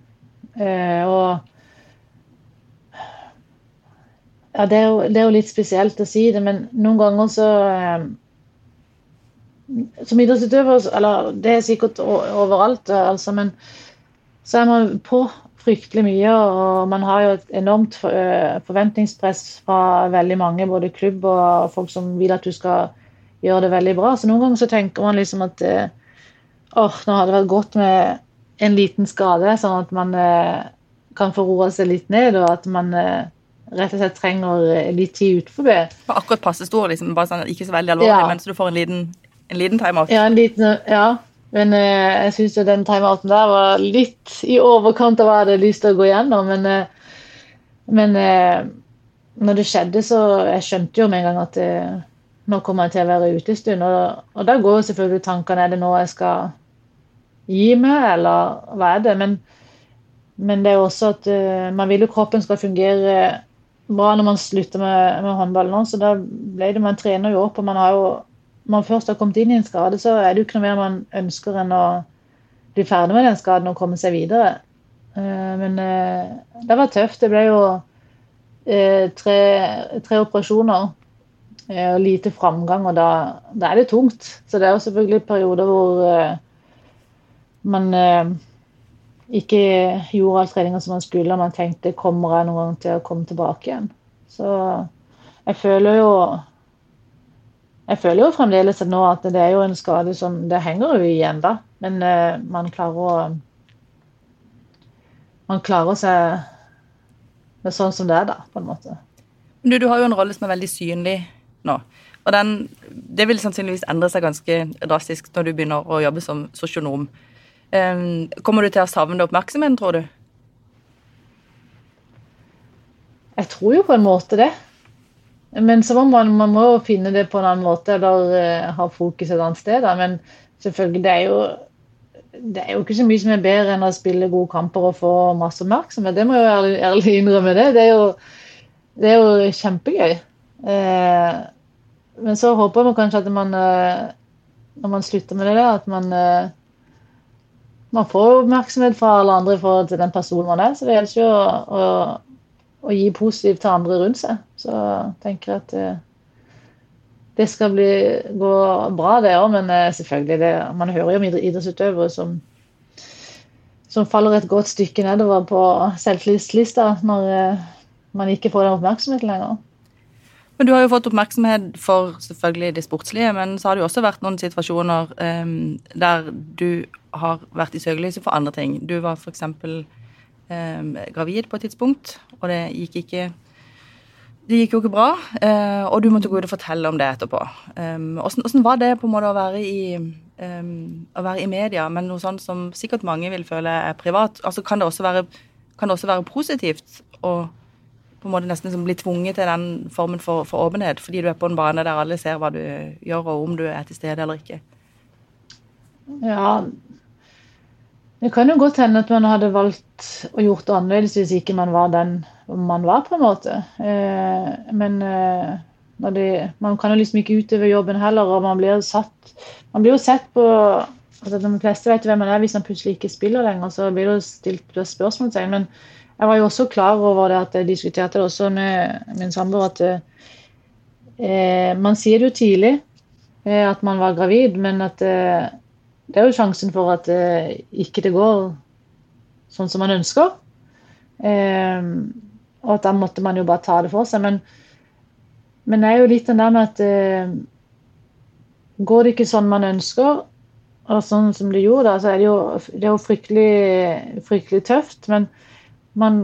uh, Og ja, det er, jo, det er, jo, litt spesielt å si det, men noen ganger så Som idrettsutøver, eller det er sikkert overalt, altså, men så er man på fryktelig mye. Og man har jo et enormt eh, forventningspress fra veldig mange, både klubb og folk som vil at du skal gjøre det veldig bra. Så noen ganger så tenker man liksom at eh, åh, nå hadde det vært godt med en liten skade, sånn at man eh, kan få roa seg litt ned, og at man rett og slett trenger litt tid utenfor. Akkurat passe stor, liksom, bare sånn, ikke så veldig alvorlig, ja. mens du får en liten, en liten timeout. Ja, en liten, ja. Men eh, jeg syns den timeouten der var litt i overkant av hva jeg hadde lyst til å gå gjennom. Men, eh, men eh, når det skjedde, så jeg skjønte jo med en gang at eh, nå kommer jeg til å være ute en stund. Og, og da går selvfølgelig tankene er det nå jeg skal gi meg, eller hva er det? Men, men det er jo også at uh, man vil jo kroppen skal fungere bra når man slutter med, med håndballen så da ble det man trener jo opp, og man har jo man først har kommet inn i en skade, så er det jo ikke noe mer man ønsker enn å bli ferdig med den skaden og komme seg videre. Eh, men eh, det var tøft. Det ble jo eh, tre, tre operasjoner og lite framgang, og da, da, er det tungt. Så det er jo selvfølgelig perioder hvor man ikke gjorde all treninga som man skulle, og man tenkte kommer jeg noen gang til å komme tilbake igjen. Så jeg føler jo jeg føler jo fremdeles at nå at det er jo en skade som Det henger jo igjen, da. Men uh, man klarer å Man klarer seg med sånn som det er, da, på en måte. Du, du har jo en rolle som er veldig synlig nå. Og den, det vil sannsynligvis endre seg ganske drastisk når du begynner å jobbe som sosionom. Um, kommer du til å savne oppmerksomheten, tror du? Jeg tror jo på en måte det. Men så må man, man må finne det på en annen måte, eller uh, ha fokus et annet sted. Da. Men selvfølgelig, det er, jo, det er jo ikke så mye som er bedre enn å spille gode kamper og få masse oppmerksomhet. Det må jeg jo ærlig, ærlig innrømme. Det. Det, er jo, det er jo kjempegøy. Uh, men så håper man kanskje at man, uh, når man slutter med det, at man man får oppmerksomhet fra alle andre i forhold til den personen man er. Så det gjelder ikke å og gi positivt til andre rundt seg. Så tenker jeg at det, eh, det skal bli, gå bra, det òg. Men eh, selvfølgelig, det, man hører jo om idrettsutøvere som, som faller et godt stykke nedover på selvtillitslista når eh, man ikke får den oppmerksomheten lenger. Men Du har jo fått oppmerksomhet for selvfølgelig det sportslige, men så har det jo også vært noen situasjoner um, der du har vært i søkelyset for andre ting. Du var f.eks eh, gravid på et tidspunkt, og det gikk ikke det gikk jo ikke bra, eh, og du måtte gå ut og fortelle om det etterpå. Åssen um, var det på en måte å være i, å være i media, men noe sånt som sikkert mange vil føle er privat? Altså Kan det også være, det også være positivt å på en måte nesten bli tvunget til den formen for, for, åpenhet, fordi du er på en bane der alle ser hva du gjør, og om du er til stede eller ikke? Ja, det kan jo godt hende at man hadde valgt å gjort det annerledes hvis ikke man var den man var, på en måte. Eh, men eh, det, man kan jo liksom ikke utøve jobben heller, og man blir satt Man blir jo sett på altså De fleste vet hvem man er hvis man plutselig ikke spiller lenger, så blir det jo stilt spørsmålstegn. Men jeg var jo også klar over det at jeg diskuterte det også med min samboer, at eh, man sier det jo tidlig at man var gravid, men at eh, det er jo sjansen for at eh, ikke det går sånn som man ønsker. Eh, og at da måtte man jo bare ta det for seg. Men, men det er jo litt den der med at eh, Går det ikke sånn man ønsker, og sånn som det gjorde, da, så er det jo, det er jo fryktelig, fryktelig tøft. Men man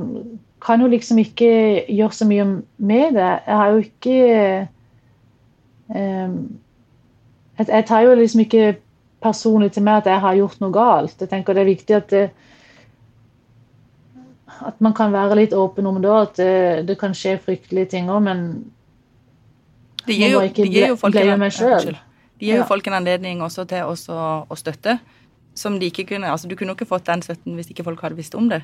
kan jo liksom ikke gjøre så mye med det. Jeg har jo ikke eh, jeg, tar jo liksom ikke personlig til meg at jeg har gjort noe galt. Jeg tenker det er viktig at det, at man kan være litt åpen om det, at det, det kan skje fryktelige ting òg, men det gir jo, det gir jo folk en, de gir jo folk en anledning også til også å støtte. Som de ikke kunne, altså Du kunne jo ikke fått den støtten hvis ikke folk hadde visst om det.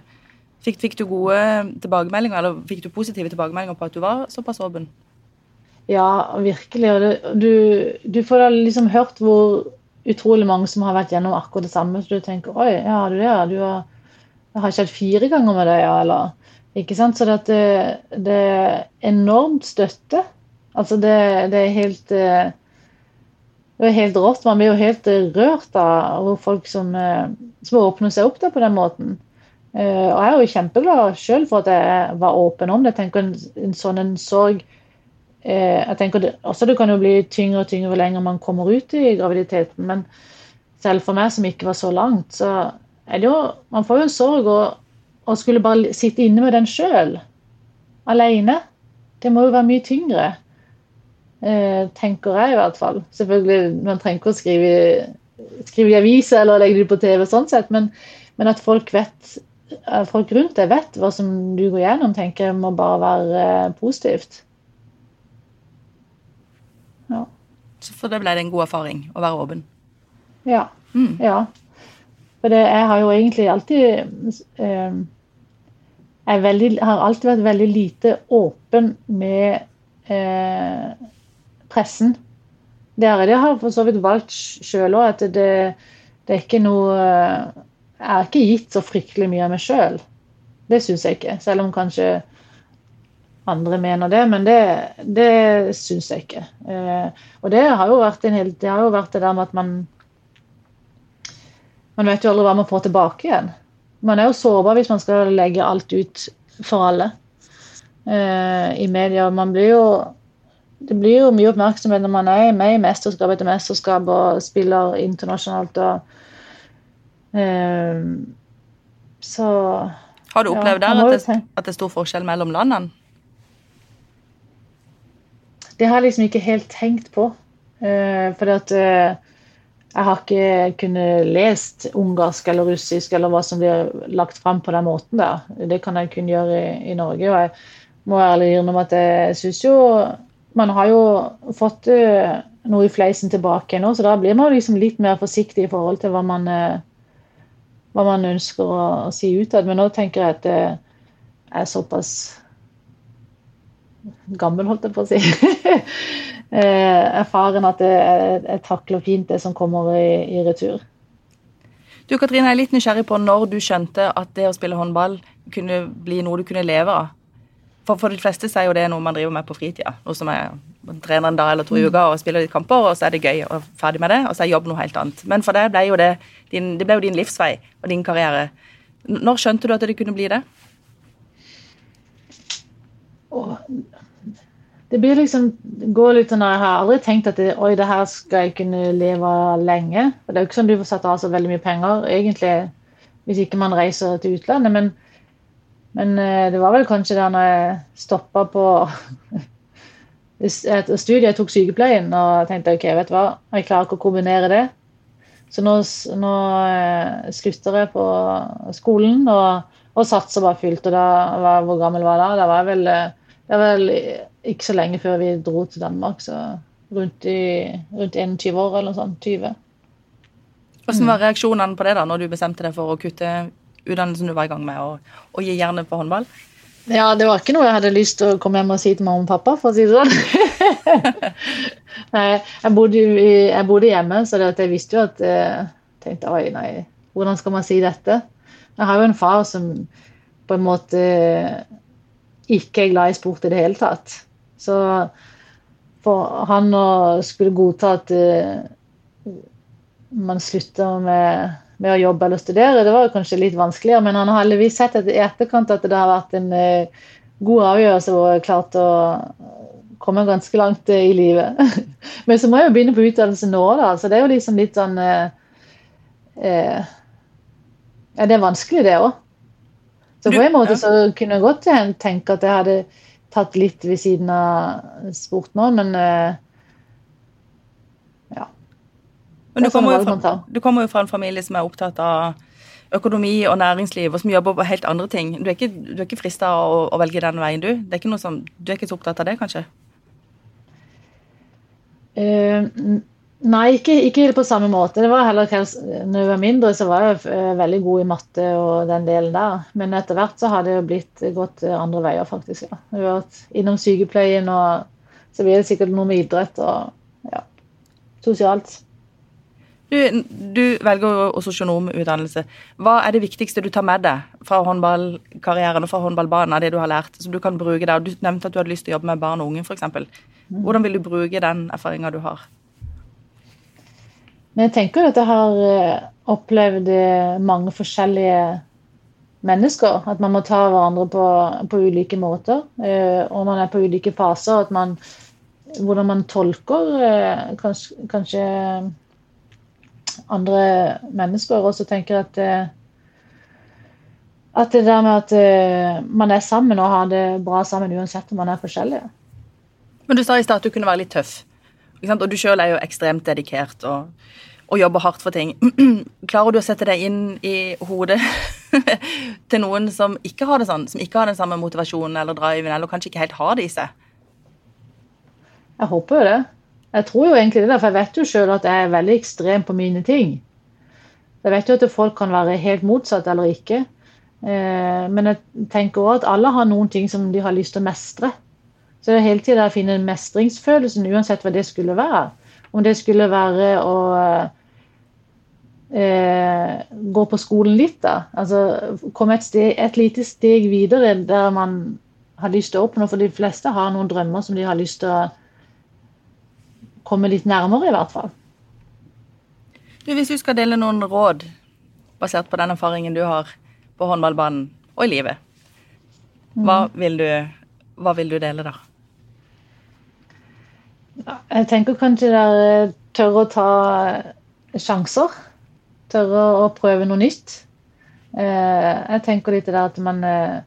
Fikk, fikk, du gode tilbakemeldinger, eller fikk du positive tilbakemeldinger på at du var såpass åpen? Ja, virkelig. Og det, du, du, får da liksom hørt hvor utrolig mange som har vært gjennom akkurat det samme. Så du tenker oi, ja, du det, du har, jeg har hatt fire ganger med det, ja, eller Ikke sant. Så det, det er enormt støtte. Altså, det, det er helt eh, det er helt rått. Man blir jo helt eh, rørt av folk som, eh, som åpner seg opp på den måten. Og jeg er jo kjempeglad sjøl for at jeg var åpen om det. Jeg tenker En, en sånn en sorg jeg tenker det, også det kan jo bli tyngre og tyngre hvor lenger man kommer ut i graviditeten. Men selv for meg som ikke var så langt, så er det jo Man får jo en sorg å skulle bare sitte inne med den sjøl. Alene. Det må jo være mye tyngre. Eh, tenker jeg i hvert fall. Selvfølgelig, Man trenger ikke å skrive, skrive i aviser eller legge det på TV, sånn sett, men, men at folk vet folk rundt deg vet hva som du går gjennom, tenker jeg må bare være eh, positivt. Ja. Så for det ble det en god erfaring å være åpen? Ja. Mm. ja. For det, jeg har jo egentlig alltid eh, jeg veldig, har alltid vært veldig lite åpen med eh, pressen. Det har jeg for så vidt valgt sjøl òg, at det, det, er ikke noe Jeg har ikke gitt så fryktelig mye av meg sjøl. Det syns jeg ikke. Selv om kanskje andre mener det, men det, det syns jeg ikke. Eh, og det har jo vært en hel, det har jo vært det der med at man Man vet jo aldri hva man får tilbake igjen. Man er jo sårbar hvis man skal legge alt ut for alle eh, i media. Man blir jo det blir jo mye oppmerksomhet når man er med i mesterskap etter mesterskap og spiller internasjonalt. og eh, Så Har du opplevd ja, der at det, at det er stor forskjell mellom landene? Det har jeg liksom ikke helt tenkt på. Eh, fordi at eh, jeg har ikke kunnet lest ungarsk eller russisk eller hva som blir lagt fram på den måten der. Det kan jeg kun gjøre i, i Norge. og jeg må ærlig innrømme at jeg syns jo man har jo fått uh, noe i fleisen tilbake nå, så da blir man liksom litt mer forsiktig i forhold til hva man, hva man ønsker å, å si utad. Men nå tenker jeg at jeg er såpass gammel, holdt jeg på å si. uh, erfaren at jeg, jeg, takler fint det som kommer i, i retur. Du Katrine, jeg er litt nysgjerrig på når du skjønte at det å spille håndball kunne bli noe du kunne leve av. For, for de fleste så er jo det er noe man driver med på fritida. Noe som er trener en dag eller to i uka og spiller litt kamper, og så er det gøy og ferdig med det, og så er jobb noe helt annet. Men for deg ble jo det din, det ble jo din livsvei og din karriere. Når skjønte du at det kunne bli det? Det blir liksom går litt sånn Jeg har aldri tenkt at det, oi, det her skal jeg kunne leve lenge. For Det er jo ikke sånn du får satt av så veldig mye penger, egentlig, hvis ikke man reiser til utlandet. men men eh, det var vel kanskje da når jeg stoppa på et studie, jeg tok sykepleien og tenkte ok, vet du hva, jeg klarer ikke å kombinere det. Så nå, nå eh, slutter jeg på skolen og, og satser bare fullt. Og da hvor gammel var jeg da? Da var, vel, eh, det var vel ikke så lenge før vi dro til Danmark. Så rundt, i, rundt 21 år eller noe sånt. 20. Hvordan var reaksjonene på det da, når du bestemte deg for å kutte utdannelsen du var i gang med, og, og gi jernet på håndball? Ja, det var ikke noe jeg hadde lyst til å komme hjem og si til mamma og pappa, for å si det sånn. jeg bodde, jeg bodde, hjemme, så jeg visste jo at jeg eh, tenkte oi, nei, hvordan skal man si dette? Jeg har jo en far som på en måte ikke er glad i sport i det hele tatt. Så for han å skulle godta at uh, man slutter med med å jobbe eller studere. Det var kanskje litt vanskeligere, men han har heldigvis sett i etterkant at det har vært en uh, god avgjørelse og klart å komme ganske langt uh, i livet. men så må jeg jo begynne på utdannelse nå, da. Så det er jo liksom litt sånn uh, Ja, det er vanskelig, det òg. Så på en måte så kunne jeg godt tenke at jeg hadde tatt litt ved siden av sport nå, men uh, ja. Men du kommer, fra, du kommer, jo fra, en familie som er opptatt av økonomi og næringsliv, og som jobber på helt andre ting. Du er ikke, du ikke frista å, å, velge den veien, du? Det er ikke noe som, du er ikke så opptatt av det, kanskje? Uh, nei, ikke, ikke, på samme måte. Det var heller når jeg var mindre, så var jeg uh, veldig god i matte og den delen der. Men etter hvert så har det jo blitt gått andre veier, faktisk. ja. Jeg har vært innom sykepleien, og så blir det sikkert noe med idrett og ja, sosialt. Du, du velger jo sosionomutdannelse. Hva er det viktigste du tar med deg fra håndballkarrieren og fra håndballbanen av det du har lært, som du kan bruke der? Du nevnte at du hadde lyst til å jobbe med barn og unge, f.eks. Hvordan vil du bruke den erfaringa du har? Men jeg tenker at jeg har eh, opplevd eh, mange forskjellige mennesker. At man må ta hverandre på, på ulike måter. Eh, og man er på ulike faser. At man, hvordan man tolker kanskje, kanskje andre mennesker. Og så tenker jeg at at det der med at man er sammen og har det bra sammen uansett om man er forskjellige. Men du sa i stad at du kunne være litt tøff. Og du sjøl er jo ekstremt dedikert og, og, jobber hardt for ting. Klarer du å sette deg inn i hodet til noen som ikke har det sånn? Som ikke har den samme motivasjonen eller driven, eller kanskje ikke helt har det i seg? Jeg håper jo det. Jeg tror jo egentlig det, for jeg vet jo sjøl at jeg er veldig ekstrem på mine ting. Jeg vet jo at folk kan være helt motsatt eller ikke. Eh, men jeg tenker òg at alle har noen ting som de har lyst til å mestre. Så det er hele tida finne mestringsfølelsen, uansett hva det skulle være. Om det skulle være å eh, gå på skolen litt, da. Altså komme et, steg, et lite steg videre der man har lyst til å oppnå. For de fleste har noen drømmer som de har lyst til å komme litt nærmere, i hvert fall. Du, hvis du skal dele noen råd basert på den erfaringen du har på håndballbanen og i livet, hva mm. vil du, hva vil du dele da? Jeg tenker kanskje dere tørre tør å ta sjanser. Tørre å prøve noe nytt. Eh, jeg tenker litt der at man eh,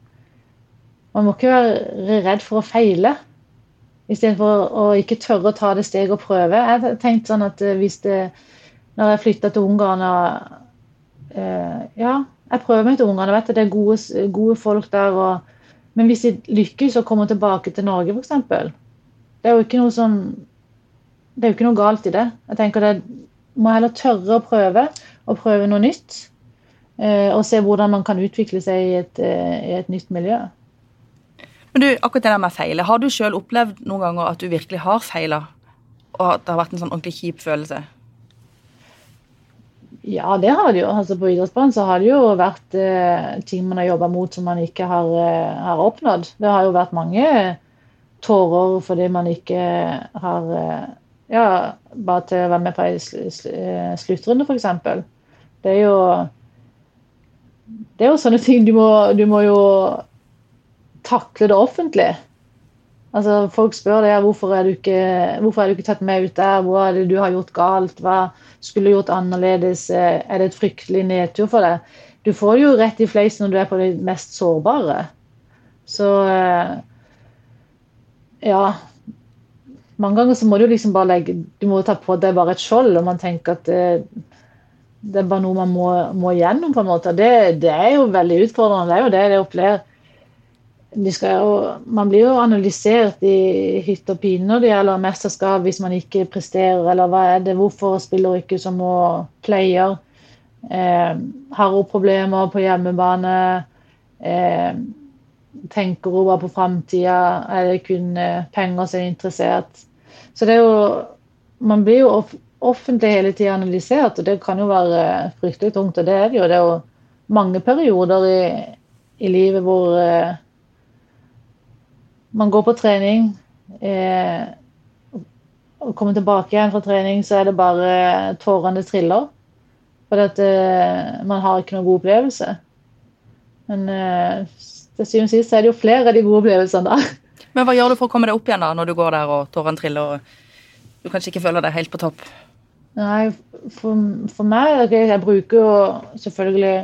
Man må ikke være redd for å feile. Istedenfor å ikke tørre å ta det steget og prøve. Jeg tenkte sånn at hvis det Når jeg flytta til Ungarn og Ja, jeg prøver meg til Ungarn. Jeg vet at det er gode, gode folk der. Og, men hvis de lykkes og kommer tilbake til Norge, f.eks. Det er jo ikke noe som Det er jo ikke noe galt i det. Jeg tenker det må heller tørre å prøve, og prøve noe nytt. Eh, og se hvordan man kan utvikle seg i et, eh, i et nytt miljø. Men du, akkurat det der med feile, Har du sjøl opplevd noen ganger at du virkelig har feila? Og at det har vært en sånn ordentlig kjip følelse? Ja, det har det jo. Altså, på idrettsbanen så har det jo vært eh, ting man har jobba mot som man ikke har, eh, har, oppnådd. Det har jo vært mange tårer fordi man ikke har eh, ja, bare til å være med på ei eh, sluttrunde, f.eks. Det er jo det er jo sånne ting du må, du må jo takle det offentlig. Altså, folk spør deg hvorfor er du ikke, hvorfor er du ikke tatt med ut der, hva er det du har gjort galt, hva skulle du gjort annerledes, eh, er det et fryktelig nedtur for deg? Du får det jo rett i fleisen når du er på det mest sårbare. Så ja Mange ganger så må du liksom bare legge Du må ta på deg bare et skjold, og man tenker at det, det er bare noe man må, må gjennom, på en måte. Det, det, er jo veldig utfordrende. Det er jo det jeg opplever. De jo, man blir jo analysert i hytt og pine når det gjelder mesterskap hvis man ikke presterer, eller hva er det, hvorfor spiller ikke som player? Eh, har hun problemer på hjemmebane? Eh, tenker hun bare på framtida? Er det kun eh, penger som er interessert? Så det er jo Man blir jo offentlig hele tida analysert, og det kan jo være fryktelig tungt. Og det er det jo. Det er jo mange perioder i, i livet hvor eh, man går på trening eh, og kommer tilbake igjen fra trening, så er det bare tårene triller. Fordi at, eh, man har ikke noen god opplevelse. Men eh, til syvende og sist er det jo flere av de gode opplevelsene der. Men hva gjør du for å komme deg opp igjen da, når du går der og tårene triller og du kanskje ikke føler deg helt på topp? Nei, for, for meg okay, Jeg bruker jo selvfølgelig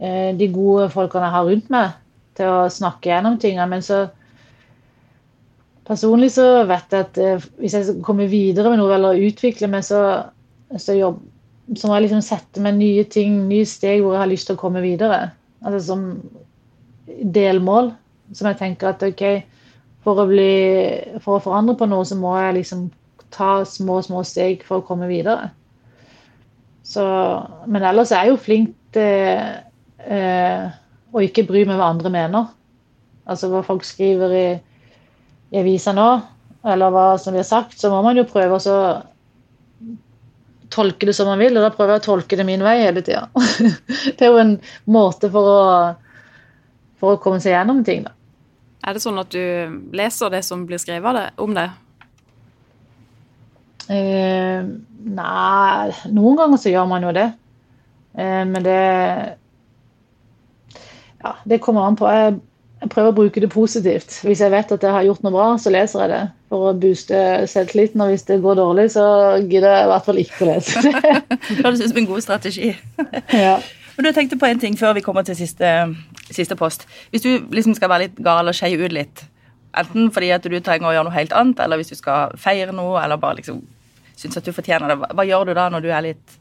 eh, de gode folkene jeg har rundt meg, til å snakke gjennom tingene. Men så personlig så vet jeg at eh, hvis jeg kommer videre med noe eller utvikler meg, så, så, jobb, så må jeg liksom sette meg nye ting, nye steg hvor jeg har lyst til å komme videre. Altså som delmål. Som jeg tenker at OK, for å, bli, for å forandre på noe, så må jeg liksom ta små, små steg for å komme videre. Så, men ellers er jeg jo flink til eh, å ikke bry meg hva andre mener. Altså hva folk skriver i, i avisa nå, eller hva som blir sagt, så må man jo prøve å tolke det som man vil, og da prøver jeg å tolke det min vei hele tida. det er jo en måte for å, for å komme seg gjennom ting, da. Er det sånn at du leser det som blir skrevet om det? Eh, nei, noen ganger så gjør man jo det. Eh, men det Ja, det kommer an på. Jeg, jeg, prøver å bruke det positivt. Hvis jeg vet at jeg har gjort noe bra, så leser jeg det for å booste selvtilliten. Og hvis det går dårlig, så gidder jeg i hvert fall ikke å lese det. det høres ut som en god strategi. ja. Men du tenkte på en ting før vi kommer til siste, siste post. Hvis du liksom skal være litt gal og skeie ut litt, enten fordi at du trenger å gjøre noe helt annet, eller hvis du skal feire noe, eller bare liksom syns at du fortjener det. Hva, gjør du da når du er litt,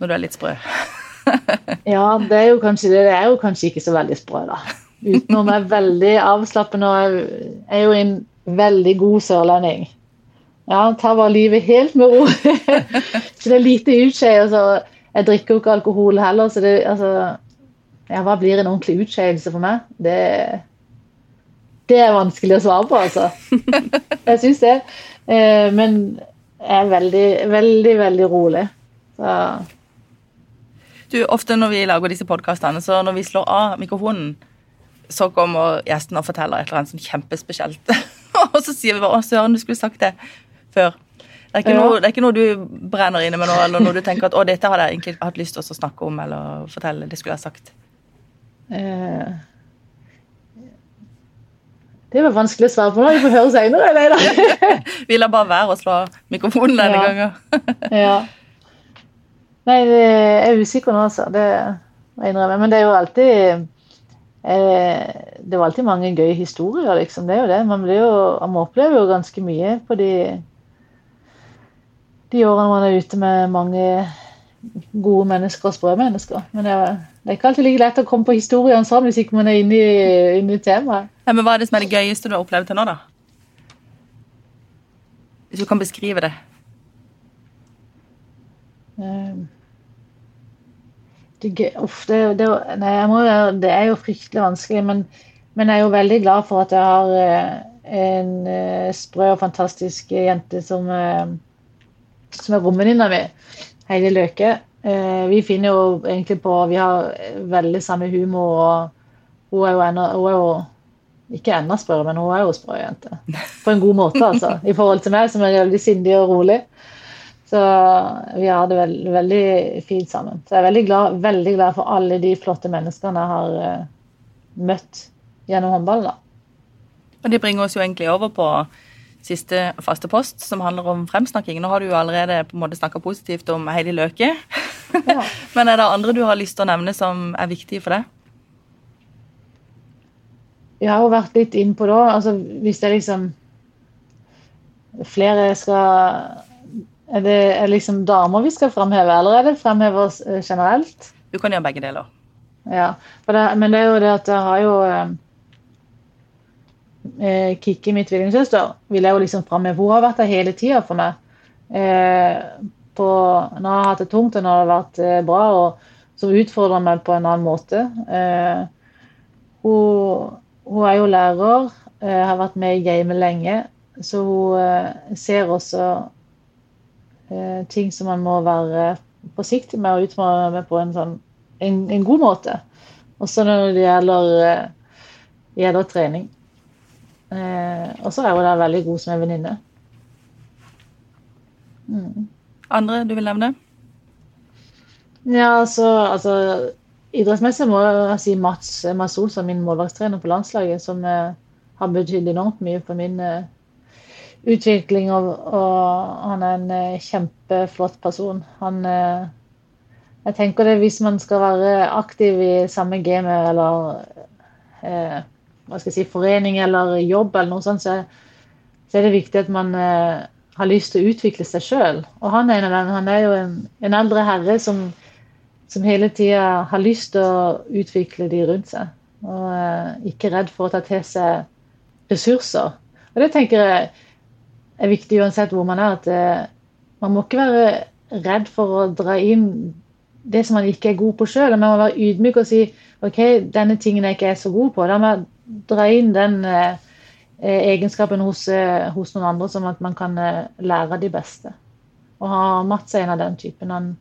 når du er litt sprø? ja, det er kanskje det. Er jo kanskje ikke så veldig sprø, da. Utenom jeg er veldig avslappende og jeg er jo en veldig god sørlending. Ja, tar bare livet helt med ro. så det er lite utskeielse. Jeg drikker jo ikke alkohol heller, så det altså ja, Hva blir en ordentlig utskeielse for meg? Det, det er vanskelig å svare på, altså. Jeg syns det. Eh, men er veldig, veldig, veldig rolig. Så. Du, ofte når vi lager disse podkastene, så når vi slår av mikrofonen, så kommer gjesten og forteller et eller annet sånn kjempespesielt. og så sier vi bare 'Å, søren, du skulle sagt det før'. Det er, noe, det er, ikke noe, du brenner inne med nå, eller noe du tenker at 'Å, dette hadde jeg egentlig hatt lyst til å snakke om', eller fortelle. Det skulle jeg sagt. Eh. Det var vanskelig å svare på. Vi får høre seinere. Vi lar bare være å slå mikrofonen denne ja. gangen. ja. Nei, jeg er usikker nå, altså. Det må jeg innrømme. Men det er jo alltid eh, Det er jo alltid mange gøye historier, liksom. Det er jo det. Man, blir jo, man opplever jo ganske mye på de, de årene man er ute med mange gode mennesker og sprø mennesker. Men det er, det ikke alltid like lett å komme på historiene sammen hvis ikke man er inne i, inne i temaet. Ja, men Hva er det som er det gøyeste du har opplevd til nå, da? Hvis du kan beskrive det. Um, det, uff, det, det, nei, må, det, er jo fryktelig vanskelig, men, men, jeg er jo veldig glad for at jeg har eh, en eh, sprø og fantastisk jente som, eh, som er romvenninna mi. Heidi Løke. Eh, vi finner jo egentlig på Vi har veldig samme humor, og hun er jo, enda, hun er jo ikke enda sprøere, men hun er jo sprø jente. På en god måte, altså. I forhold til meg, som er veldig sindig og rolig. Så vi har det veld, veldig fint sammen. Så jeg er veldig glad, veldig glad for alle de flotte menneskene jeg har uh, møtt gjennom håndballen. da. Og Det bringer oss jo egentlig over på siste faste post, som handler om fremsnakking. Nå har du jo allerede på en måte snakka positivt om Heidi Løke. Ja. Men er det andre du har lyst til å nevne som er viktige for deg? Jeg har jo vært litt inn på det. Altså, hvis det er liksom flere skal Er det er liksom damer vi skal fremheve, eller er det fremheve oss generelt? Du kan gjøre begge deler. Ja, det, men det er jo det at jeg har jo eh, Kikki, min tvillingsøster, vil jeg jo liksom framheve. Hun har vært der hele tida for meg. Eh, på, når jeg har hatt det tungt og når det har vært eh, bra, og som utfordrer meg på en annen måte. Eh, hun, hun, er jo lærer, eh, har vært med i gamet lenge, så hun eh, ser også ting som man må være forsiktig med og utfordre med på en, sånn, en, en god måte. Også når det gjelder, gjelder trening. Eh, og så er hun da veldig god som en venninne. Mm. Andre du vil nevne? Ja, altså, altså Idrettsmessig må jeg si Mats, Mats Olsson, min målvaktstrener på landslaget, som eh, har betydd enormt mye for min eh, utvikling. Og, og, han er en eh, kjempeflott person. Han, eh, jeg tenker det hvis man skal være aktiv i samme gamet eller eh, hva skal jeg si, forening eller jobb, eller noe sånt, så, så er det viktig at man eh, har lyst til å utvikle seg sjøl. Og han er en av dem. Han er jo en, en eldre herre som, som hele tida har lyst til å utvikle de rundt seg. Og eh, ikke redd for å ta til seg ressurser. Og det tenker jeg er viktig uansett hvor man er. at eh, Man må ikke være redd for å dra inn det som man ikke er god på sjøl. Man må være ydmyk og si OK, denne tingen jeg ikke er så god på. Da må jeg dra inn den eh, egenskapen hos, eh, hos, noen andre, som at man kan eh, lære de beste. Og ha Mats en av den typen. Han,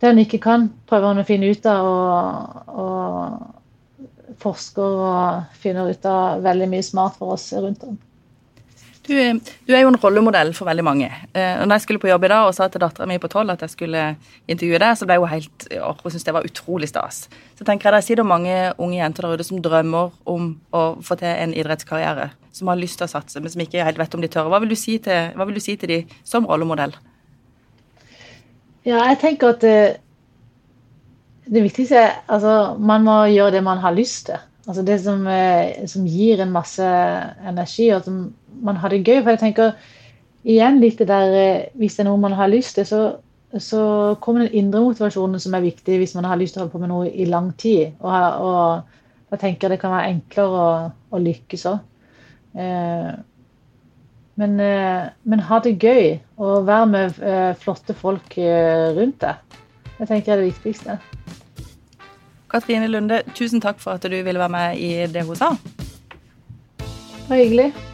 det han ikke kan, prøver han å finne ut av. og, og forsker og finner ut av veldig mye smart for oss rundt om. Du, du, er jo en rollemodell for veldig mange. Eh, når jeg skulle på jobb i dag og sa til dattera mi på tolv at jeg skulle intervjue deg, så ble hun helt og syntes det var utrolig stas. Så tenker jeg det sitter mange unge jenter der ute som drømmer om å få til en idrettskarriere. Som har lyst til å satse, men som ikke helt vet om de tør. Hva vil du si til, hva vil du si til de som rollemodell? Ja, jeg tenker at det, det viktigste er altså, man må gjøre det man har lyst til. Altså det som, eh, som, gir en masse energi, og som man har det gøy. For jeg tenker igjen litt det der eh, Hvis det er noe man har lyst til, så, så kommer den indre motivasjonen som er viktig hvis man har lyst til å holde på med noe i lang tid. Og, og da tenker det kan være enklere å, å lykkes òg. Eh, men, eh, men, ha det gøy, og være med eh, flotte folk rundt deg. Det tenker jeg er det viktigste. Katrine Lunde, tusen takk for at du ville være med i det hun sa. Det var hyggelig.